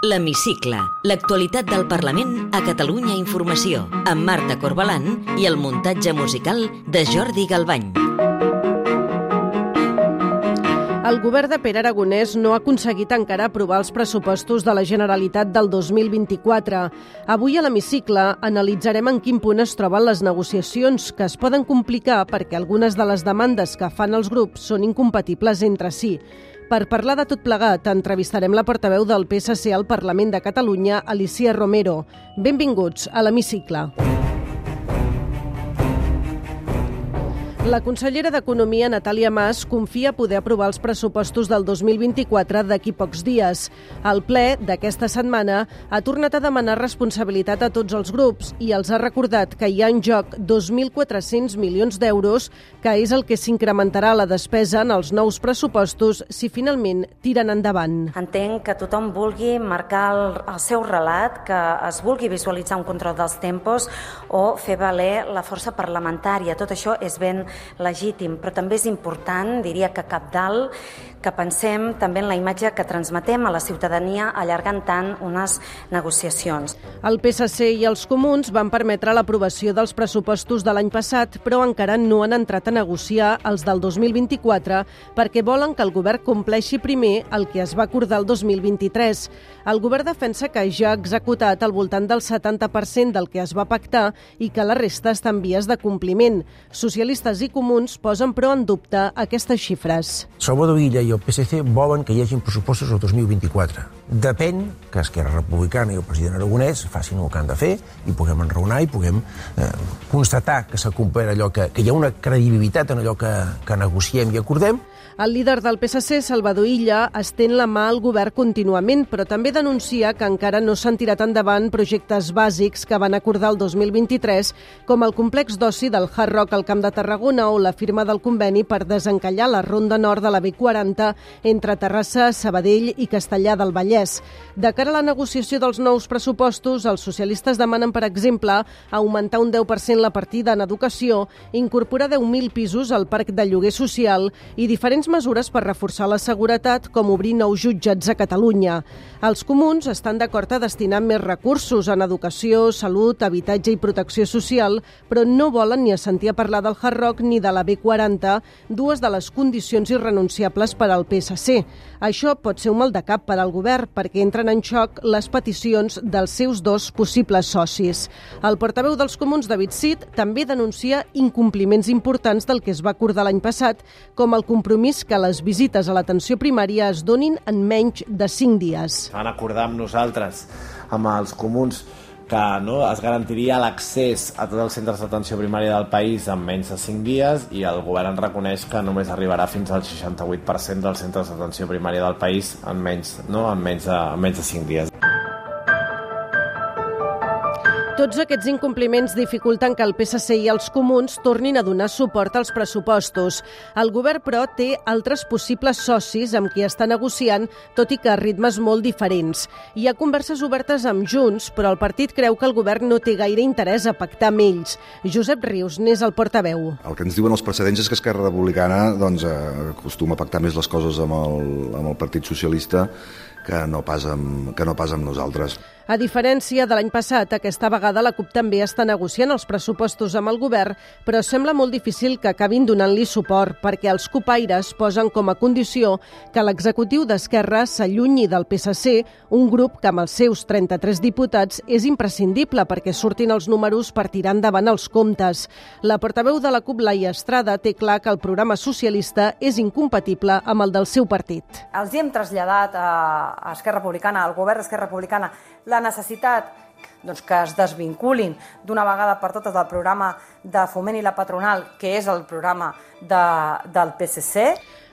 L'Hemicicle, l'actualitat del Parlament a Catalunya Informació, amb Marta Corbalan i el muntatge musical de Jordi Galbany. El govern de Pere Aragonès no ha aconseguit encara aprovar els pressupostos de la Generalitat del 2024. Avui a l'hemicicle analitzarem en quin punt es troben les negociacions, que es poden complicar perquè algunes de les demandes que fan els grups són incompatibles entre si. Per parlar de tot plegat, entrevistarem la portaveu del PSC al Parlament de Catalunya, Alicia Romero. Benvinguts a l'hemicicle. La consellera d'Economia, Natàlia Mas, confia poder aprovar els pressupostos del 2024 d'aquí pocs dies. El ple d'aquesta setmana ha tornat a demanar responsabilitat a tots els grups i els ha recordat que hi ha en joc 2.400 milions d'euros, que és el que s'incrementarà la despesa en els nous pressupostos si finalment tiren endavant. Entenc que tothom vulgui marcar el, el seu relat, que es vulgui visualitzar un control dels tempos o fer valer la força parlamentària. Tot això és ben legítim, però també és important, diria que cap dalt, que pensem també en la imatge que transmetem a la ciutadania allargant tant unes negociacions. El PSC i els comuns van permetre l'aprovació dels pressupostos de l'any passat, però encara no han entrat a negociar els del 2024 perquè volen que el govern compleixi primer el que es va acordar el 2023. El govern defensa que ja ha executat al voltant del 70% del que es va pactar i que la resta està en vies de compliment. Socialistes i comuns posen però en dubte aquestes xifres. Salvador Illa i el PSC volen que hi hagin pressupostos el 2024. Depèn que Esquerra Republicana i el president Aragonès facin el que han de fer i puguem enraonar i puguem eh, constatar que s'ha complert allò que, que hi ha una credibilitat en allò que, que negociem i acordem el líder del PSC, Salvador Illa, estén la mà al govern contínuament, però també denuncia que encara no s'han tirat endavant projectes bàsics que van acordar el 2023, com el complex d'oci del Hard Rock al Camp de Tarragona o la firma del conveni per desencallar la ronda nord de la B40 entre Terrassa, Sabadell i Castellà del Vallès. De cara a la negociació dels nous pressupostos, els socialistes demanen, per exemple, augmentar un 10% la partida en educació, incorporar 10.000 pisos al parc de lloguer social i diferents mesures per reforçar la seguretat, com obrir nous jutjats a Catalunya. Els comuns estan d'acord a destinar més recursos en educació, salut, habitatge i protecció social, però no volen ni sentir a parlar del Hard Rock ni de la B40, dues de les condicions irrenunciables per al PSC. Això pot ser un mal de cap per al govern perquè entren en xoc les peticions dels seus dos possibles socis. El portaveu dels comuns, David Cid, també denuncia incompliments importants del que es va acordar l'any passat, com el compromís que les visites a l'atenció primària es donin en menys de 5 dies. Van acordar amb nosaltres, amb els comuns, que no, es garantiria l'accés a tots els centres d'atenció primària del país en menys de 5 dies i el govern reconeix que només arribarà fins al 68% dels centres d'atenció primària del país en menys, no, en menys, de, en menys de 5 dies. Tots aquests incompliments dificulten que el PSC i els comuns tornin a donar suport als pressupostos. El govern, però, té altres possibles socis amb qui està negociant, tot i que a ritmes molt diferents. Hi ha converses obertes amb Junts, però el partit creu que el govern no té gaire interès a pactar amb ells. Josep Rius n'és el portaveu. El que ens diuen els precedents és que Esquerra Republicana doncs, acostuma a pactar més les coses amb el, amb el Partit Socialista que no pas amb, que no pas amb nosaltres. A diferència de l'any passat, aquesta vegada la CUP també està negociant els pressupostos amb el govern, però sembla molt difícil que acabin donant-li suport, perquè els copaires posen com a condició que l'executiu d'Esquerra s'allunyi del PSC, un grup que amb els seus 33 diputats és imprescindible perquè surtin els números per tirar endavant els comptes. La portaveu de la CUP, Laia Estrada, té clar que el programa socialista és incompatible amb el del seu partit. Els hi hem traslladat a Esquerra Republicana, al govern d'Esquerra Republicana, la necessitat doncs, que es desvinculin d'una vegada per totes del programa de foment i la patronal, que és el programa de, del PSC.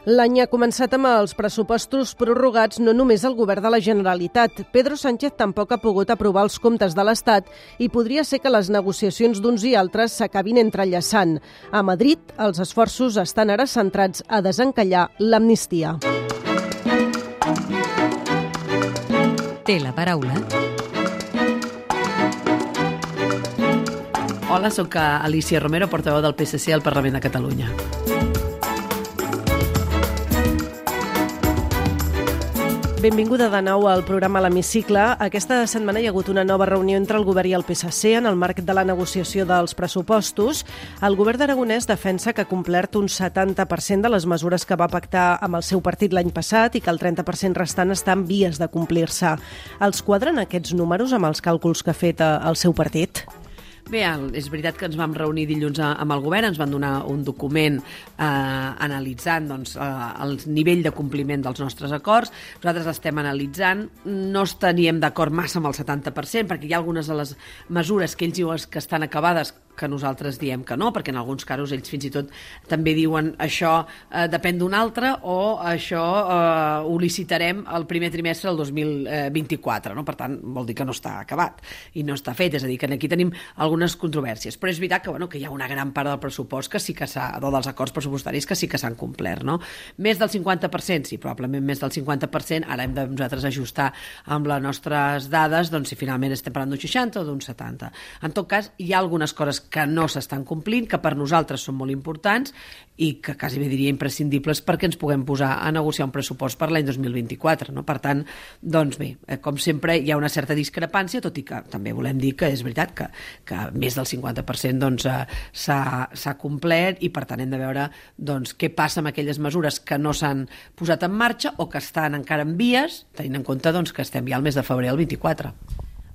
L'any ha començat amb els pressupostos prorrogats no només al govern de la Generalitat. Pedro Sánchez tampoc ha pogut aprovar els comptes de l'Estat i podria ser que les negociacions d'uns i altres s'acabin entrellaçant. A Madrid, els esforços estan ara centrats a desencallar l'amnistia. Té la paraula Hola, sóc Alicia Romero, portaveu del PSC al Parlament de Catalunya. Benvinguda de nou al programa L'Hemicicle. Aquesta setmana hi ha hagut una nova reunió entre el govern i el PSC en el marc de la negociació dels pressupostos. El govern d'Aragonès defensa que ha complert un 70% de les mesures que va pactar amb el seu partit l'any passat i que el 30% restant està en vies de complir-se. Els quadren aquests números amb els càlculs que ha fet eh, el seu partit? Bé, és veritat que ens vam reunir dilluns amb el govern, ens van donar un document eh, analitzant doncs, eh, el nivell de compliment dels nostres acords. Nosaltres l'estem analitzant, no estaríem d'acord massa amb el 70%, perquè hi ha algunes de les mesures que ells diuen que estan acabades que nosaltres diem que no, perquè en alguns casos ells fins i tot també diuen això eh, depèn d'un altre o això eh, ho licitarem el primer trimestre del 2024, no? per tant vol dir que no està acabat i no està fet, és a dir, que aquí tenim algunes controvèrsies, però és veritat que, bueno, que hi ha una gran part del pressupost que sí que s'ha, o dels acords pressupostaris que sí que s'han complert, no? Més del 50%, sí, probablement més del 50%, ara hem de nosaltres ajustar amb les nostres dades, doncs si finalment estem parlant d'un 60 o d'un 70. En tot cas, hi ha algunes coses que no s'estan complint, que per nosaltres són molt importants i que quasi bé diria imprescindibles perquè ens puguem posar a negociar un pressupost per l'any 2024. No? Per tant, doncs bé, eh, com sempre hi ha una certa discrepància, tot i que també volem dir que és veritat que, que més del 50% doncs, eh, s'ha complert i per tant hem de veure doncs, què passa amb aquelles mesures que no s'han posat en marxa o que estan encara en vies, tenint en compte doncs, que estem ja al mes de febrer el 24.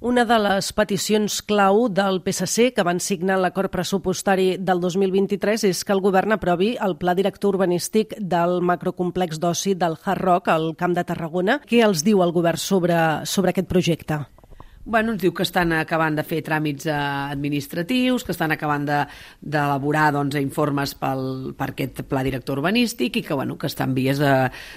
Una de les peticions clau del PSC que van signar l'acord pressupostari del 2023 és que el govern aprovi el pla director urbanístic del macrocomplex d'oci del Hard Rock al Camp de Tarragona. Què els diu el govern sobre, sobre aquest projecte? Bueno, ens diu que estan acabant de fer tràmits eh, administratius, que estan acabant d'elaborar de, doncs, informes pel, per aquest pla director urbanístic i que, bueno, que estan vies de,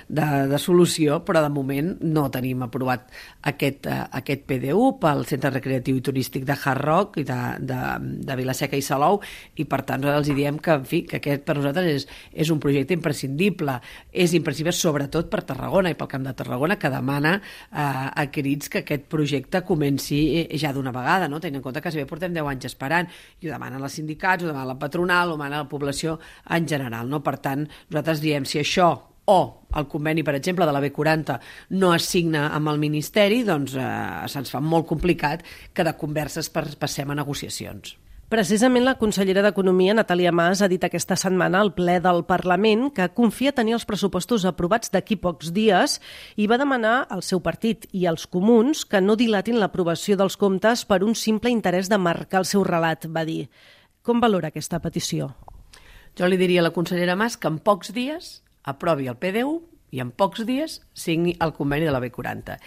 de, de solució, però de moment no tenim aprovat aquest, uh, aquest PDU pel Centre Recreatiu i Turístic de Hard Rock i de, de, de Vilaseca i Salou i per tant els diem que, en fi, que aquest per nosaltres és, és un projecte imprescindible. És imprescindible sobretot per Tarragona i pel Camp de Tarragona que demana uh, a crits que aquest projecte comenci si ja d'una vegada, no? tenint en compte que si bé portem 10 anys esperant, i ho demanen els sindicats, ho demana la patronal, ho demana la població en general. No? Per tant, nosaltres diem, si això o el conveni, per exemple, de la B40 no es signa amb el Ministeri, doncs eh, se'ns fa molt complicat que de converses passem a negociacions. Precisament la consellera d'Economia, Natàlia Mas, ha dit aquesta setmana al ple del Parlament que confia tenir els pressupostos aprovats d'aquí pocs dies i va demanar al seu partit i als comuns que no dilatin l'aprovació dels comptes per un simple interès de marcar el seu relat, va dir. Com valora aquesta petició? Jo li diria a la consellera Mas que en pocs dies aprovi el PDU i en pocs dies signi el conveni de la B40.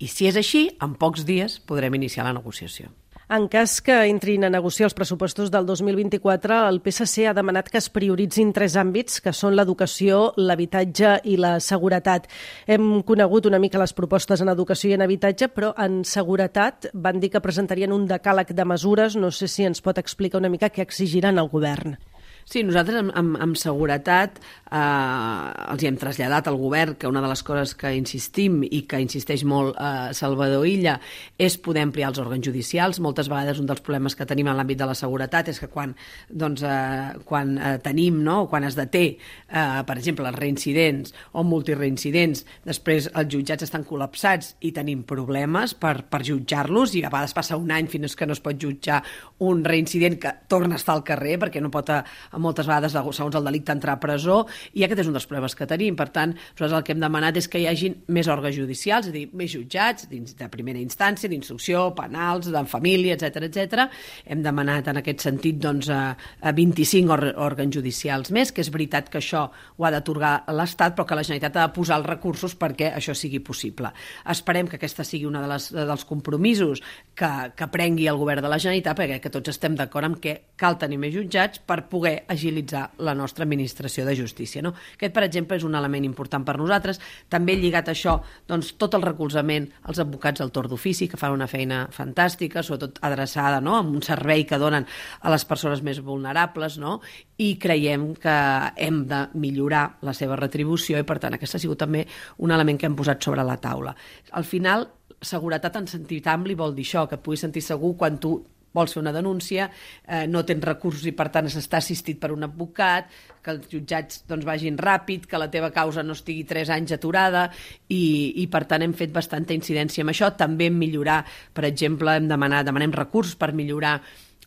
I si és així, en pocs dies podrem iniciar la negociació. En cas que entrin a negociar els pressupostos del 2024, el PSC ha demanat que es prioritzin tres àmbits, que són l'educació, l'habitatge i la seguretat. Hem conegut una mica les propostes en educació i en habitatge, però en seguretat van dir que presentarien un decàleg de mesures. No sé si ens pot explicar una mica què exigiran al govern. Sí, nosaltres amb, amb, amb seguretat eh, els hi hem traslladat al govern que una de les coses que insistim i que insisteix molt eh, Salvador Illa és poder ampliar els òrgans judicials. Moltes vegades un dels problemes que tenim en l'àmbit de la seguretat és que quan, doncs, eh, quan eh, tenim, no, quan es deté, eh, per exemple, els reincidents o multireincidents, després els jutjats estan col·lapsats i tenim problemes per, per jutjar-los i a vegades passa un any fins que no es pot jutjar un reincident que torna a estar al carrer perquè no pot eh, moltes vegades, segons el delicte, entrar a presó, i aquest és un dels problemes que tenim. Per tant, nosaltres el que hem demanat és que hi hagin més òrgans judicials, és a dir, més jutjats dins de primera instància, d'instrucció, penals, de família, etc etc. Hem demanat en aquest sentit doncs, a, a 25 òrgans judicials més, que és veritat que això ho ha d'atorgar l'Estat, però que la Generalitat ha de posar els recursos perquè això sigui possible. Esperem que aquesta sigui una de les, dels compromisos que, que prengui el govern de la Generalitat, perquè que tots estem d'acord amb que cal tenir més jutjats per poder agilitzar la nostra administració de justícia. No? Aquest, per exemple, és un element important per nosaltres. També lligat a això, doncs, tot el recolzament als advocats del torn d'ofici, que fan una feina fantàstica, sobretot adreçada no? amb un servei que donen a les persones més vulnerables, no? i creiem que hem de millorar la seva retribució i, per tant, aquest ha sigut també un element que hem posat sobre la taula. Al final, seguretat en sentit ampli vol dir això, que et puguis sentir segur quan tu vols fer una denúncia, eh, no tens recursos i per tant s'està assistit per un advocat, que els jutjats doncs, vagin ràpid, que la teva causa no estigui tres anys aturada i, i per tant hem fet bastanta incidència amb això. També hem millorar, per exemple, hem demanat, demanem recursos per millorar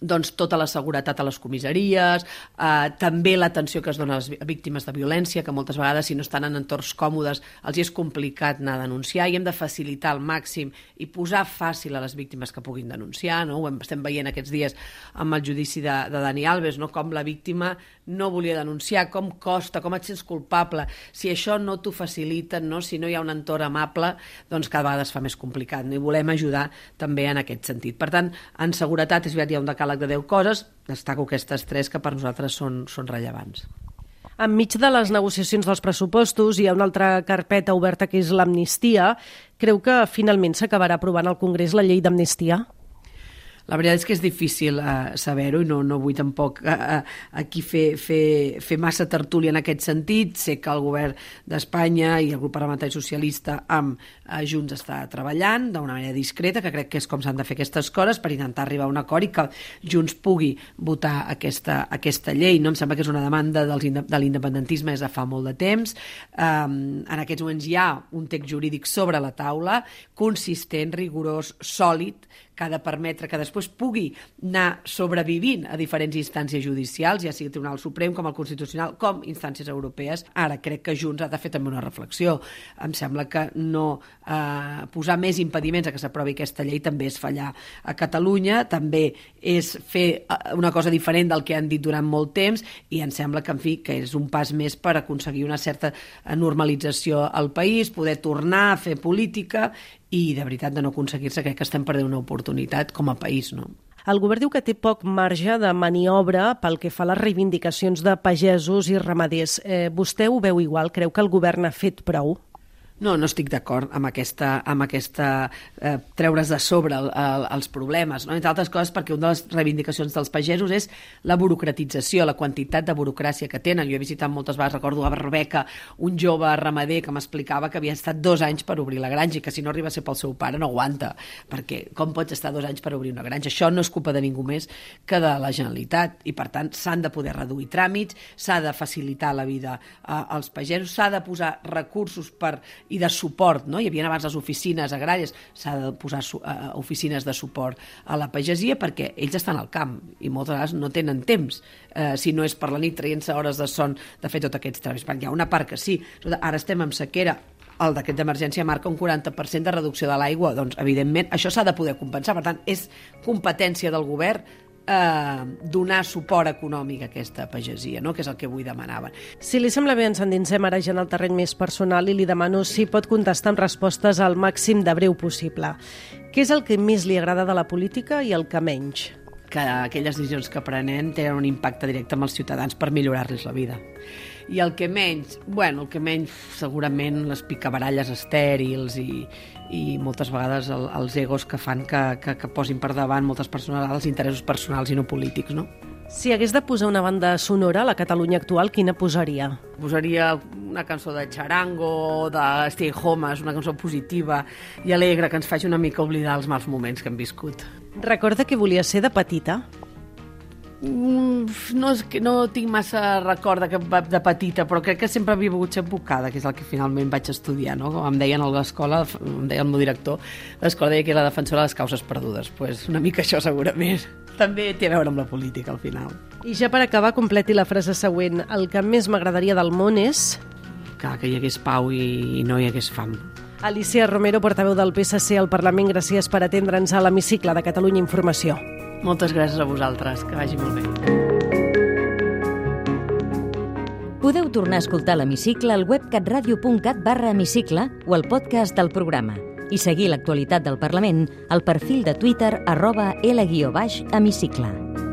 doncs, tota la seguretat a les comissaries, eh, també l'atenció que es dona a les víctimes de violència, que moltes vegades, si no estan en entorns còmodes, els és complicat anar a denunciar, i hem de facilitar al màxim i posar fàcil a les víctimes que puguin denunciar. No? Ho estem veient aquests dies amb el judici de, de Dani Alves, no? com la víctima no volia denunciar, com costa, com et sents culpable. Si això no t'ho faciliten, no? si no hi ha un entorn amable, doncs cada vegada es fa més complicat. No? I volem ajudar també en aquest sentit. Per tant, en seguretat és veritat, hi ha un decàleg de 10 coses, destaco aquestes tres que per nosaltres són, són rellevants. Enmig de les negociacions dels pressupostos hi ha una altra carpeta oberta que és l'amnistia. Creu que finalment s'acabarà aprovant al Congrés la llei d'amnistia? La veritat és que és difícil uh, saber-ho i no, no vull tampoc uh, aquí fer, fer, fer massa tertúlia en aquest sentit. Sé que el govern d'Espanya i el grup parlamentari socialista amb uh, Junts està treballant d'una manera discreta, que crec que és com s'han de fer aquestes coses per intentar arribar a un acord i que Junts pugui votar aquesta, aquesta llei. No em sembla que és una demanda dels, de l'independentisme des de fa molt de temps. Um, en aquests moments hi ha un text jurídic sobre la taula, consistent, rigorós, sòlid, que ha de permetre que després pugui anar sobrevivint a diferents instàncies judicials, ja sigui el Tribunal Suprem com el Constitucional, com instàncies europees. Ara crec que Junts ha de fer també una reflexió. Em sembla que no eh, posar més impediments a que s'aprovi aquesta llei també és fallar a Catalunya, també és fer eh, una cosa diferent del que han dit durant molt temps i em sembla que, en fi, que és un pas més per aconseguir una certa normalització al país, poder tornar a fer política i de veritat de no aconseguir-se crec que estem perdent una oportunitat com a país. No? El govern diu que té poc marge de maniobra pel que fa a les reivindicacions de pagesos i ramaders. Eh, vostè ho veu igual? Creu que el govern ha fet prou? No, no estic d'acord amb aquesta, amb aquesta eh, treure's de sobre el, el, els problemes, no? entre altres coses perquè una de les reivindicacions dels pagesos és la burocratització, la quantitat de burocràcia que tenen. Jo he visitat moltes vegades, recordo a Barbeca, un jove ramader que m'explicava que havia estat dos anys per obrir la granja i que si no arriba a ser pel seu pare no aguanta, perquè com pots estar dos anys per obrir una granja? Això no és culpa de ningú més que de la Generalitat i per tant s'han de poder reduir tràmits, s'ha de facilitar la vida eh, als pagesos, s'ha de posar recursos per i de suport, no? Hi havia abans les oficines agràries, s'ha de posar uh, oficines de suport a la pagesia perquè ells estan al camp i moltes vegades no tenen temps, uh, si no és per la nit traient-se hores de son de fer tots aquests treballs. Hi ha una part que sí, ara estem en sequera, el decret d'emergència marca un 40% de reducció de l'aigua, doncs evidentment això s'ha de poder compensar, per tant és competència del govern eh, donar suport econòmic a aquesta pagesia, no? que és el que avui demanaven. Si li sembla bé, ens endinsem ara ja en el terreny més personal i li demano si pot contestar amb respostes al màxim de breu possible. Què és el que més li agrada de la política i el que menys? Que aquelles decisions que prenem tenen un impacte directe amb els ciutadans per millorar-los la vida i el que menys, bueno, el que menys segurament les picabaralles estèrils i, i moltes vegades el, els egos que fan que, que, que posin per davant moltes persones els interessos personals i no polítics, no? Si hagués de posar una banda sonora a la Catalunya actual, quina posaria? Posaria una cançó de Charango, de Stay Home, una cançó positiva i alegre que ens faci una mica oblidar els mals moments que hem viscut. Recorda que volia ser de petita? Mm, no, és que no tinc massa record de, de petita, però crec que sempre havia volgut ser advocada, que és el que finalment vaig estudiar, no? Com em deien a l'escola, em deia el meu director, l'escola deia que era la defensora de les causes perdudes. pues una mica això segurament. També té a veure amb la política, al final. I ja per acabar, completi la frase següent. El que més m'agradaria del món és... Que, que hi hagués pau i, i no hi hagués fam. Alicia Romero, portaveu del PSC al Parlament, gràcies per atendre'ns a l'hemicicle de Catalunya Informació. Moltes gràcies a vosaltres, que vagi molt bé. Podeu tornar a escoltar l'Hemicicle al web catradio.cat barra hemicicle o al podcast del programa i seguir l'actualitat del Parlament al perfil de Twitter arroba L-hemicicle.